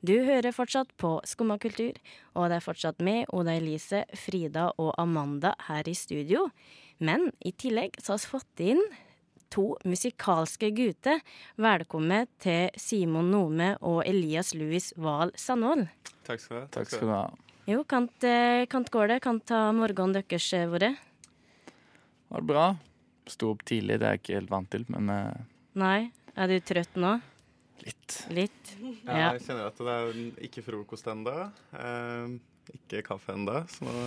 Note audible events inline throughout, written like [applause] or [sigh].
Du hører fortsatt på Skumma kultur, og det er fortsatt med Oda Elise, Frida og Amanda her i studio. Men i tillegg så har vi fått inn to musikalske gutter. Velkommen til Simon Nome og Elias Louis Wahl Sandvold. Takk skal du ha. Takk skal du ha. Jo, kant, eh, kant går det? Kant ta morgenen deres eh, vært? Var det bra? Sto opp tidlig, det er jeg ikke helt vant til, men eh, Nei? Er du trøtt nå? Litt. Litt? Ja, Ja. jeg kjenner at det er ikke frokost ennå. Eh, ikke kaffe ennå, så nå [laughs]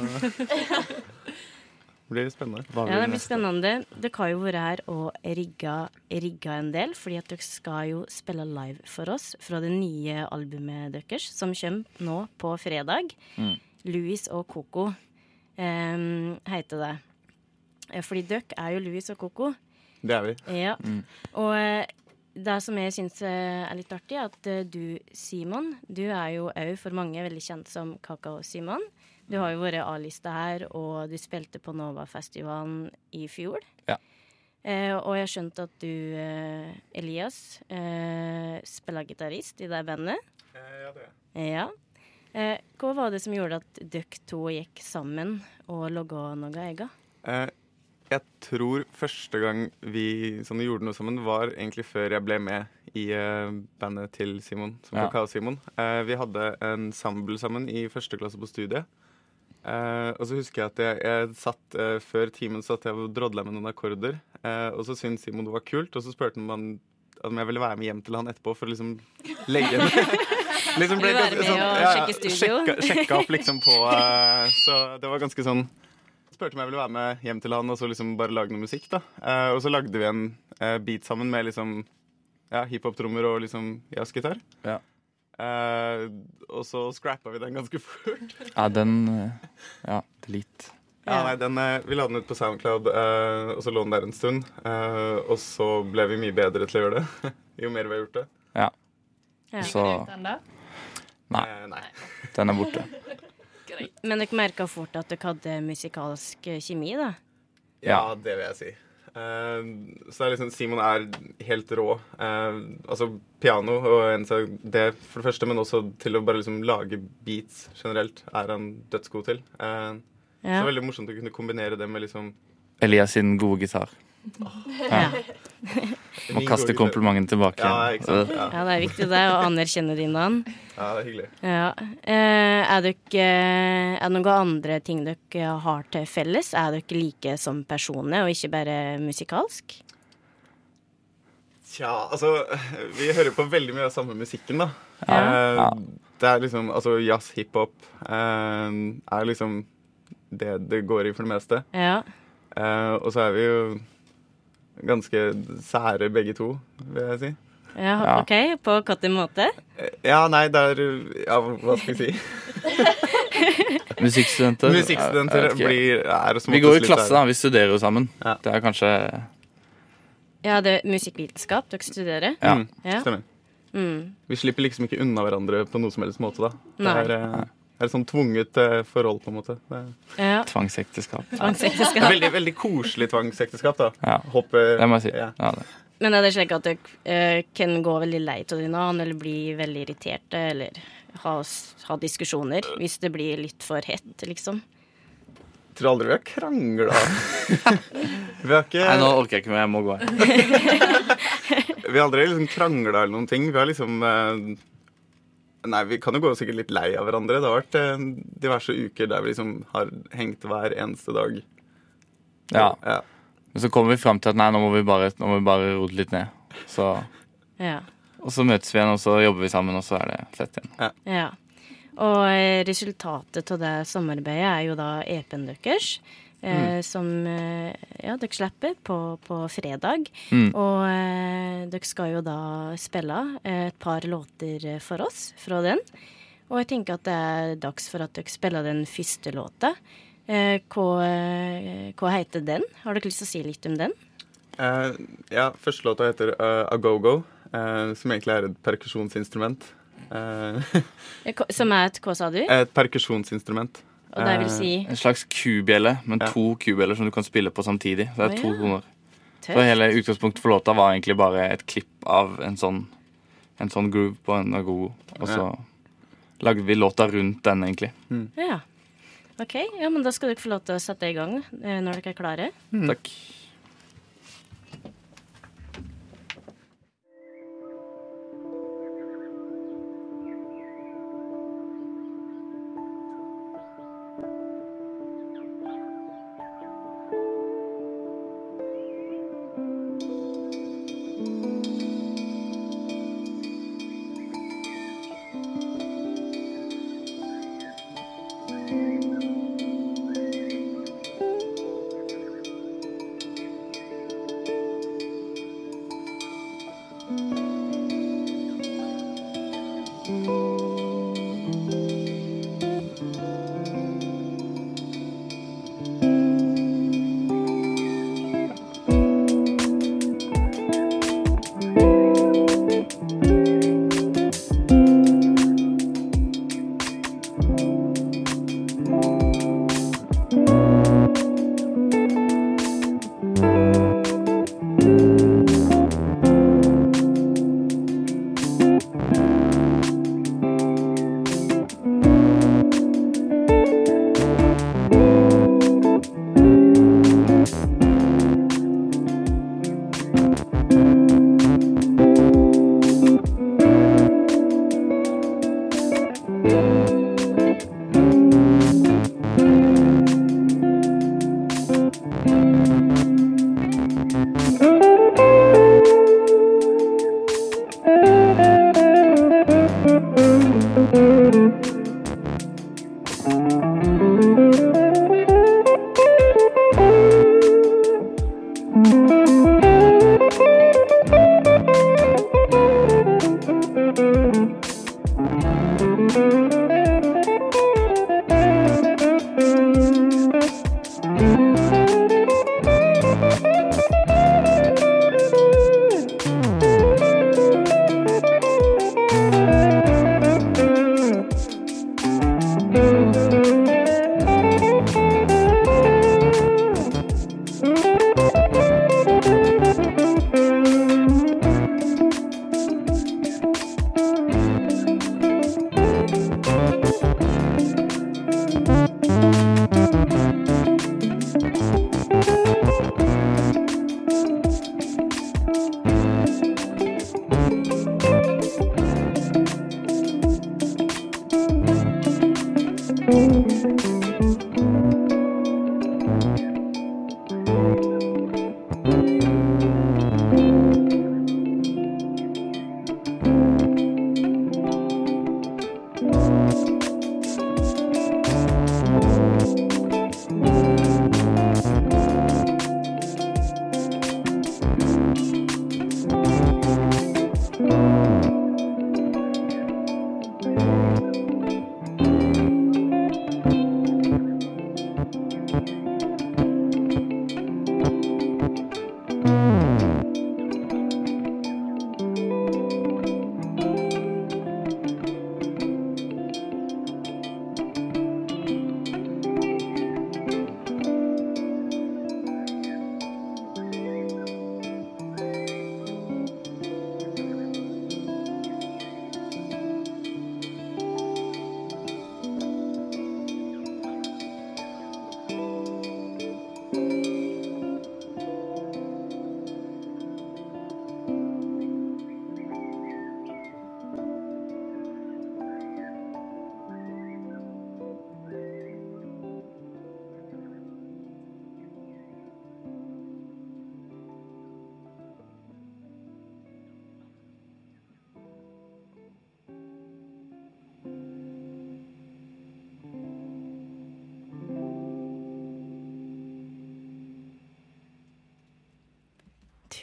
blir det spennende. Hva Ja, det blir blir spennende. Dere har jo vært her og rigga, rigga en del, fordi at dere skal jo spille live for oss fra det nye albumet deres, som kommer nå på fredag. Mm. Louis og Coco um, heter det. Eh, Fordi dere er jo Louis og Coco. Det er vi. Ja. Mm. Og eh, det som jeg syns eh, er litt artig, er at eh, du, Simon, du er jo òg for mange veldig kjent som Kakao-Simon. Du har jo vært A-lista her, og du spilte på Nova-festivalen i fjor. Ja. Eh, og jeg har skjønt at du, eh, Elias, eh, spiller gitarist i det bandet. Eh, ja, det er. Ja. Eh, hva var det som gjorde at dere to gikk sammen og laga noe eget? Jeg tror første gang vi sånn, gjorde noe sammen, var egentlig før jeg ble med i uh, bandet til Simon, som Ja. Kakao-Simon. Uh, vi hadde en ensemble sammen i første klasse på studiet. Uh, og så husker jeg at jeg, jeg satt før timen satt jeg og drodla med noen akkorder. Og så syntes Simon det var kult, og så spurte han man om jeg ville være med hjem til han etterpå for å liksom legge en [laughs] liksom Vil være med og sjekke studio? Sjekka, sjekka opp liksom på Så det var ganske sånn Spurte om jeg ville være med hjem til han og så liksom bare lage noe musikk. da Eh, Og så lagde vi en eh, beat sammen med liksom ja, hiphop-trommer og liksom jazzgitar. Ja. Eh, og så scrappa vi den ganske [laughs] fort. Ja, den Ja, delete. Ja, Ja. nei, den, Vi la den ut på Soundcloud, eh, og så lå den der en stund. eh, og så ble vi mye bedre til å gjøre det [laughs] jo mer vi har gjort det. Ja. Så Nei, nei. den er borte. [laughs] Men dere merka fort at dere hadde musikalsk eh, kjemi, da? Ja, det vil jeg si. Uh, så det er liksom, Simon er helt rå. Uh, altså piano og det for det første, men også til å bare liksom lage beats generelt er han dødsgod til. Eh, Så Ja. det er veldig morsomt å kunne kombinere det med liksom Elias sin gode gitar. ja. [laughs] [laughs] Må kaste komplimenten tilbake. Ja. Ja, ja, det er viktig det, å anerkjenne din navn. ja det er hyggelig. Ja. Eh, er dere Er det noen andre ting dere har til felles? Er dere like som personer, og ikke bare musikalsk? Tja, altså Vi hører på veldig mye av samme musikken, da. Ja. Eh, Ja. Det er liksom Altså jazz, hiphop eh, er liksom det det går i for det meste. Ja. Eh, og så er vi jo ganske sære begge to, vil jeg si. ja. Ja. OK, på hvilken måte? Eh, Ja, nei, det er Ja, hva skal jeg si? [laughs] Musikkstudenter. Musikkstudenter blir er som Vi går i klasse, da. Vi studerer jo sammen. Ja. Det er kanskje Ja, det er musikkvitenskap dere studerer? Ja. Mm, Ja. Stemmer. Mm. Vi slipper liksom ikke unna hverandre på noe som helst måte, da. Det Nei. er, eh, er et sånn tvunget eh, forhold, på en måte. Ja. tvangsekteskap. Tvangsekteskap. veldig, veldig koselig tvangsekteskap, da. Ja. Håper Det må jeg si. Ja. Ja, det. Men er det slik at dere eh, kan gå veldig lei av dine annen, eller bli veldig irriterte, eller ha, ha diskusjoner hvis det blir litt for hett, liksom? Jeg Tror aldri vi har krangla. [laughs] vi har ikke Nei, nå orker jeg ikke mer. Jeg må gå. [laughs] Vi har aldri liksom krangla eller noen ting. Vi har liksom eh, Nei, vi kan jo gå sikkert litt lei av hverandre. Det har vært eh, diverse uker der vi liksom har hengt hver eneste dag. Ja. Ja. Men så kommer vi fram til at nei, nå må vi bare, nå må vi bare roe det litt ned. Så, Ja. og så møtes vi igjen, og så jobber vi sammen, og så er det fett igjen. ja. Og eh, resultatet av det samarbeidet er jo da EP-en deres. Eh, Som eh, ja, dere slipper på, på fredag. Mm. Og eh, dere skal jo da spille et par låter for oss fra den. Og jeg tenker at det er dags for at dere spiller den første låta. Eh, hva, hva heter den? Har dere lyst til å si litt om den? Uh, ja, første låta heter uh, Go Go som egentlig er et perkusjonsinstrument. Eh, [laughs] Eh, Som er et Hva sa du? et perkusjonsinstrument. Og det vil si En slags kubjelle, men Ja. to kubjeller som du kan spille på samtidig. Så det er to ja. toner. Så hele utgangspunktet for låta var egentlig bare et klipp av en sånn, en sånn groove på en agogo. Og så lagde vi låta rundt den, egentlig. Ja. OK, ja, men da skal dere få lov til å sette i gang eh, når dere er klare. Takk.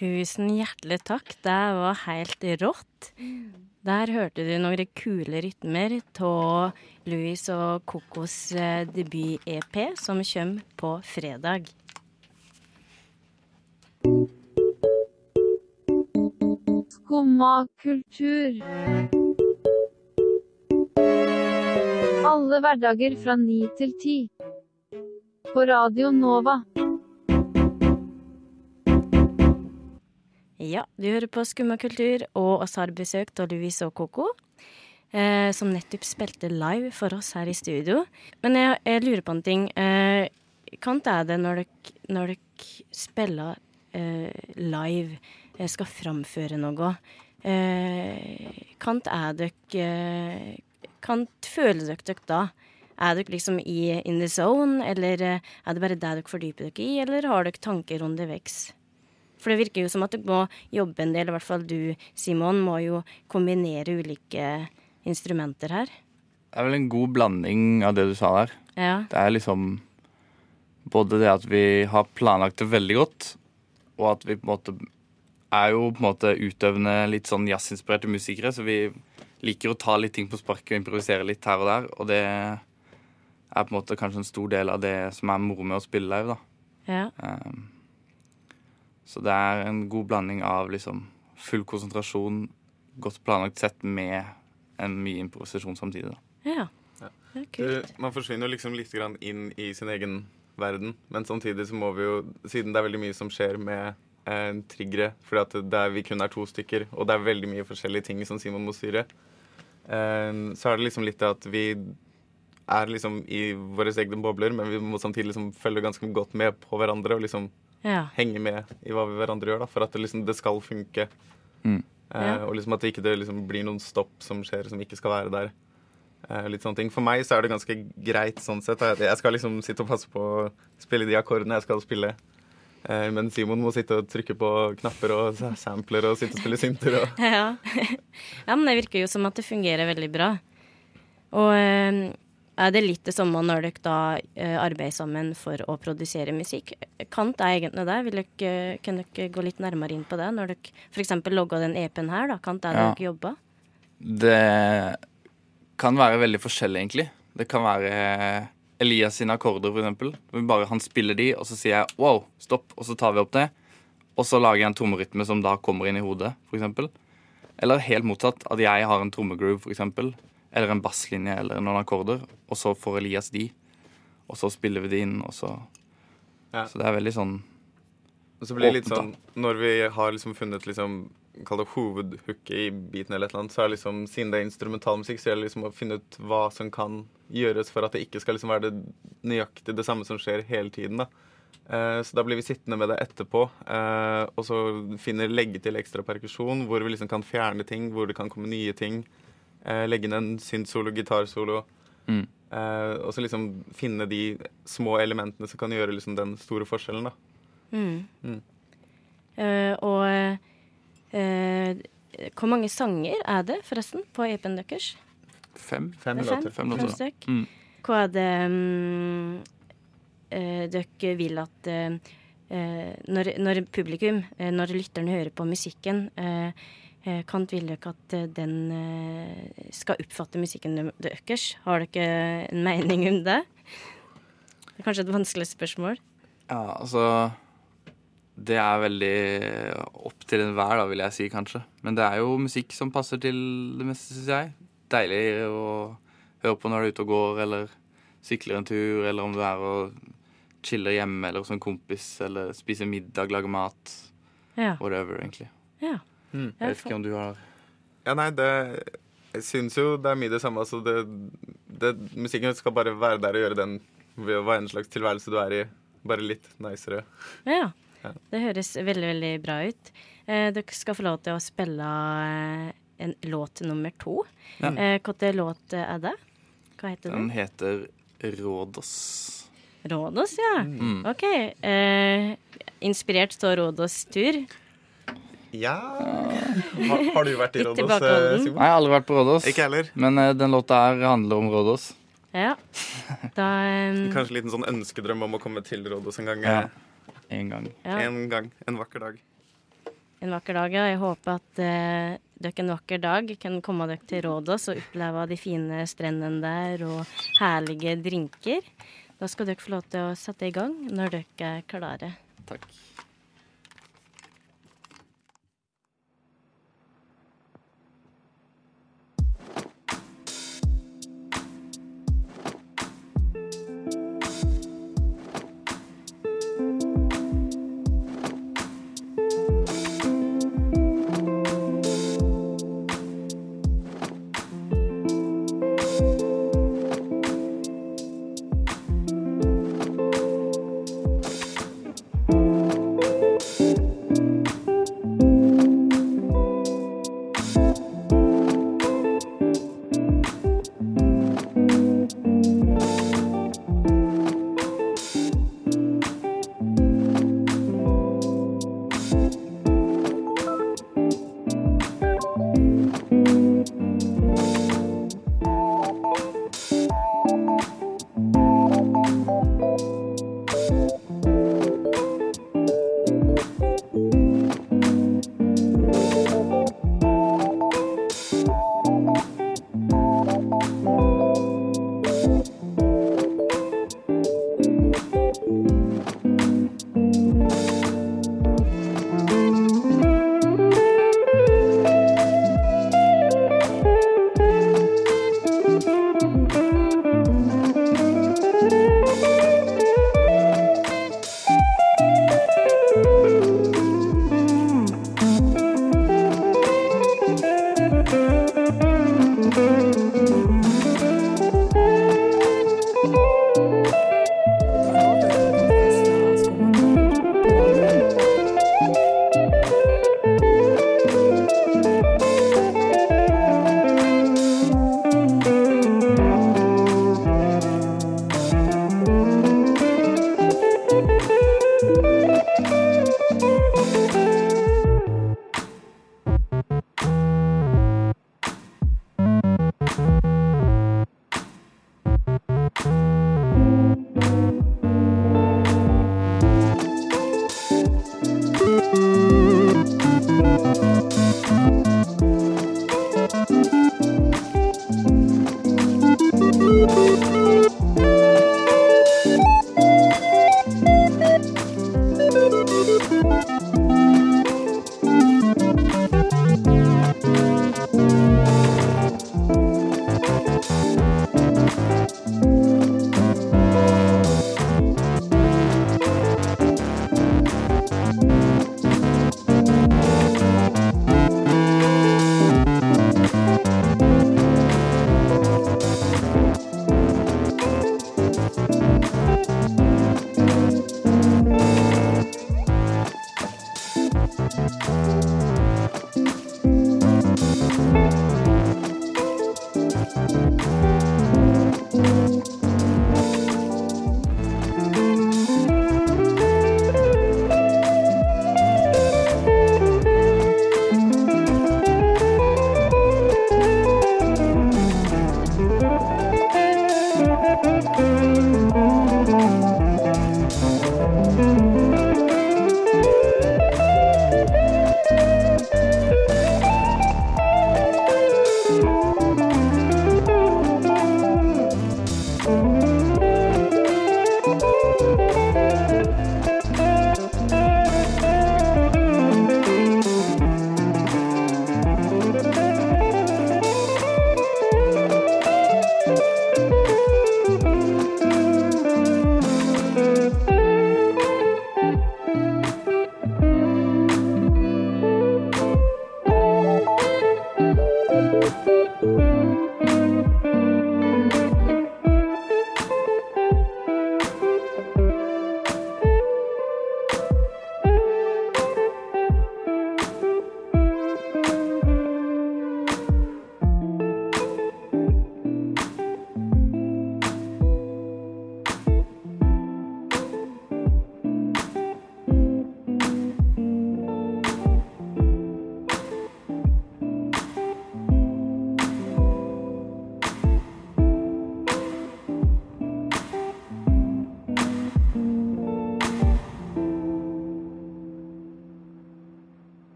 Tusen hjertelig takk. Det var helt rått. Der hørte du noen kule rytmer av Louis og Kokos eh, debut-EP, som kommer på fredag. Skumma kultur. Alle hverdager fra ni til ti. På Radio Nova. Ja, du hører på Skumma kultur, og oss har besøkt av Louise og Koko. eh, som nettopp spilte live for oss her i studio. Men jeg, jeg lurer på en ting. Eh, det er det når dere, når dere spiller eh, live, eh, skal framføre noe eh, det er dere eh, Kant føler dere dere da? Er dere liksom i in the zone, eller eh, er det bare det dere fordyper dere i, eller har dere tanker underveis? For det virker jo som at du må jobbe en del, i hvert fall du, Simon, må jo kombinere ulike instrumenter her. Det er vel en god blanding av det du sa der. Ja. Det er liksom både det at vi har planlagt det veldig godt, og at vi på en måte er jo på en måte utøvende litt sånn jazzinspirerte musikere, så vi liker å ta litt ting på sparket og improvisere litt her og der. Og det er på en måte kanskje en stor del av det som er moro med å spille live, da. ja. Um, så det er en god blanding av liksom full konsentrasjon, godt planlagt sett med en mye improvisasjon samtidig, da. Ja. Ja. Det er kult. Du, man forsvinner jo liksom litt grann inn i sin egen verden, men samtidig så må vi jo, siden det er veldig mye som skjer med eh, triggere, fordi at det er, vi kun er to stykker, og det er veldig mye forskjellige ting som Simon må styre, eh, så er det liksom litt det at vi er liksom i våre egne bobler, men vi må samtidig liksom følge ganske godt med på hverandre og liksom Ja. henge med i hva vi hverandre gjør, da, for at det, liksom, det skal funke. Mm. Eh, Ja. Og liksom at det ikke det liksom blir noen stopp som skjer som ikke skal være der. Eh, litt sånne ting. For meg så er det ganske greit sånn sett. Jeg jeg skal liksom sitte og passe på å spille de akkordene jeg skal spille. Eh, men Simon må sitte og trykke på knapper og sampler og sitte og spille synter. Og [laughs] Ja. [laughs] ja, men det virker jo som at det fungerer veldig bra. Og eh, er det litt det samme når dere da eh, arbeider sammen for å produsere musikk? Kant er egentlig det. Vil dere, kan dere gå litt nærmere inn på det? Når dere f.eks. logger den EP-en her, da. Kant er det Ja. dere jobber? Det kan være veldig forskjellig, egentlig. Det kan være Elias sine akkorder, eksempel. Bare han spiller de, og så sier jeg wow, stopp, og så tar vi opp det. Og så lager jeg en trommerytme som da kommer inn i hodet, eksempel. Eller helt motsatt, at jeg har en trommegroove, eksempel. Eller en basslinje eller noen akkorder, og så får Elias de. Og så spiller vi de inn, og så Ja. Så det er veldig sånn Og så blir det litt sånn Når vi har liksom funnet liksom Kall det hovedhooket i beaten eller et eller annet, så er liksom Siden det er instrumentalmusikk, så gjelder det liksom å finne ut hva som kan gjøres for at det ikke skal liksom være det nøyaktig det samme som skjer hele tiden, da. Eh, så da blir vi sittende med det etterpå, eh, og så finner legge til ekstra perkusjon, hvor vi liksom kan fjerne ting, hvor det kan komme nye ting. Eh, legge inn en syntsolo, gitarsolo. mm. Eh, og så liksom finne de små elementene som kan gjøre liksom den store forskjellen, da. Mm. Mm. Eh, og eh, hvor mange sanger er det forresten på Apen Duckers? fem. Fem er låter. Fem låter. stykk. Mm. Hva er det um, eh, dere vil at eh, eh, når, når publikum, eh, når lytterne hører på musikken, eh, eh, Kant vil ikke at eh, den eh, skal oppfatte musikken deres? Har dere en mening om det? Det er kanskje et vanskelig spørsmål. Ja, altså Det er veldig opp til enhver, da, vil jeg si, kanskje. Men det er jo musikk som passer til det meste, syns jeg. Deilig å høre på når du er ute og går, eller sykler en tur, eller om du er og chiller hjemme, eller hos en kompis, eller spiser middag, lager mat. Ja. Whatever, egentlig. ja. Mm. Jeg vet ikke om du har Ja, nei, det Jeg syns jo det er mye det samme. Altså, det, det, musikken skal bare være der og gjøre den ved hva en slags tilværelse du er i, bare litt nicere. Ja. Ja. Det høres veldig, veldig bra ut. Eh, dere skal få lov til å spille eh, en låt nummer to. Ja. Eh, Hvilken låt er det? Hva heter Den den? heter Rådos. Rådås, ja. Mm. OK. Eh, inspirert av Rådås tur. Ja Har, har du vært i Litt Rådås, tilbakeholden. eh, Simon? Nei, jeg har aldri vært på Rådås. Ikke heller. Men eh, den låta her handler om Rådås. Ja. Da eh, [laughs] Kanskje en liten sånn ønskedrøm om å komme til Rådås en gang. Ja. eh, En gang. ja, En gang. En vakker dag. en vakker dag, ja. Jeg håper at eh, dere en vakker dag kan komme dere til Rådås og oppleve de fine strendene der og herlige drinker. Da skal dere få lov til å sette i gang når dere er klare. Takk.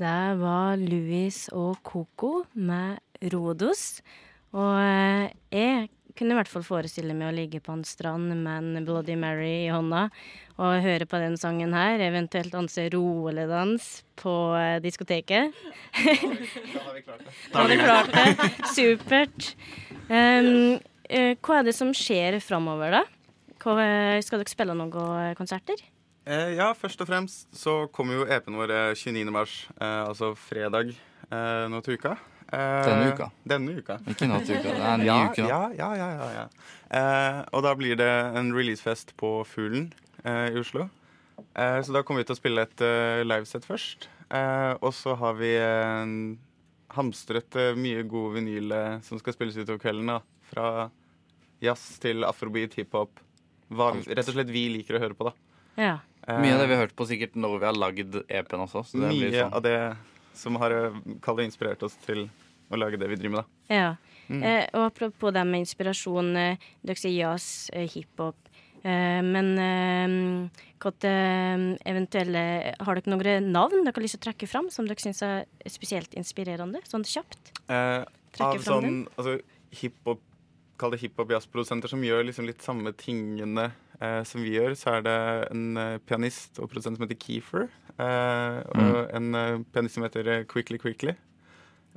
Det var Louis og Coco med Rodos. Og eh, jeg kunne i hvert fall forestille meg å ligge på en strand med en Bloody Mary i hånda og høre på den sangen her, eventuelt danse roledans på eh, diskoteket. Da har vi klart det. [laughs] Da har vi klart det. Supert. Um, hva er det som skjer framover, da? Skal dere spille noen konserter? Eh, ja, først og fremst så kommer jo EP-en vår eh, 29. mars, eh, altså fredag eh, nå til uka. Eh, Denne uka. Denne uka. Ikke nå til uka. Det er en [laughs] ny ja, uke nå. ja, ja, ja, ja, ja. Eh, og da blir det en releasefest på Fuglen eh, i Oslo. Eh, så da kommer vi til å spille et uh, livesett først. Eh, og så har vi hamstret eh, mye god vinyl eh, som skal spilles utover kvelden. da Fra jazz til afrobeat, hiphop. Hva Alt. rett og slett vi liker å høre på, da. Ja. Eh, Mye av det vi har hørt på sikkert når vi har lagd EP-en også. Så det mye blir sånn. av det som har eh, inspirert oss til å lage det vi driver med, da. Ja. Mm. Eh, og apropos det med inspirasjon, eh, dere sier jazz, eh, hiphop. Eh, men eh, hva eh, eventuelle Har dere noen navn dere har lyst til å trekke fram som dere syns er spesielt inspirerende? Sånn kjapt? Eh, av sånn altså, hiphop Kall det hiphop-jazzprodusenter som gjør liksom litt samme tingene eh, som vi gjør, så er det en eh, pianist og produsent som heter Keefer. Eh, og en eh, pianist som heter eh, Quickly Quickly.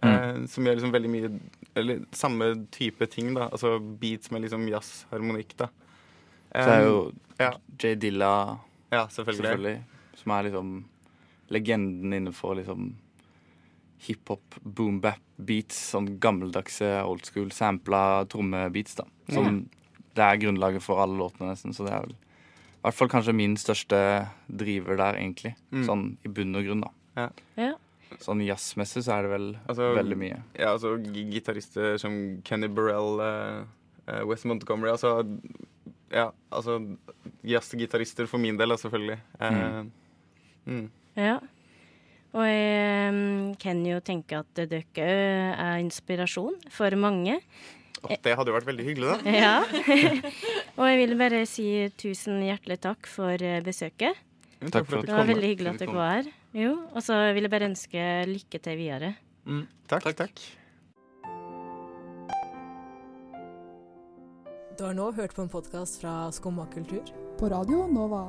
eh, som gjør liksom veldig mye Eller samme type ting, da. Altså beats med liksom jazzharmonikk, da. Så er jo ja. J. Dilla Ja, selvfølgelig. selvfølgelig, som er liksom legenden innenfor liksom hiphop, boom-bap-beats, sånn gammeldagse old school sampla trommebeats, da. Som det er grunnlaget for alle låtene, nesten. Så det er vel i hvert fall kanskje min største driver der, egentlig. Mm. Sånn i bunn og grunn, da. Ja. Ja. Sånn jazzmessig så er det vel Altså, veldig mye. Ja, altså gitarister som Kenny Burrell, uh, West Montgomery Altså Ja, altså jazzgitarister for min del, selvfølgelig. Eh, mm. Ja. Og jeg mm, kan jo tenke at dere er inspirasjon for mange. Oh, det hadde jo vært veldig hyggelig, da. Ja. [laughs] og jeg vil bare si tusen hjertelig takk for eh, besøket. Takk for at du kom. Det var veldig hyggelig at dere var her. Jo, og så vil jeg bare ønske lykke til videre. Mm. Takk, takk. Du har nå hørt på en podkast fra Skumma kultur. På Radio Nova.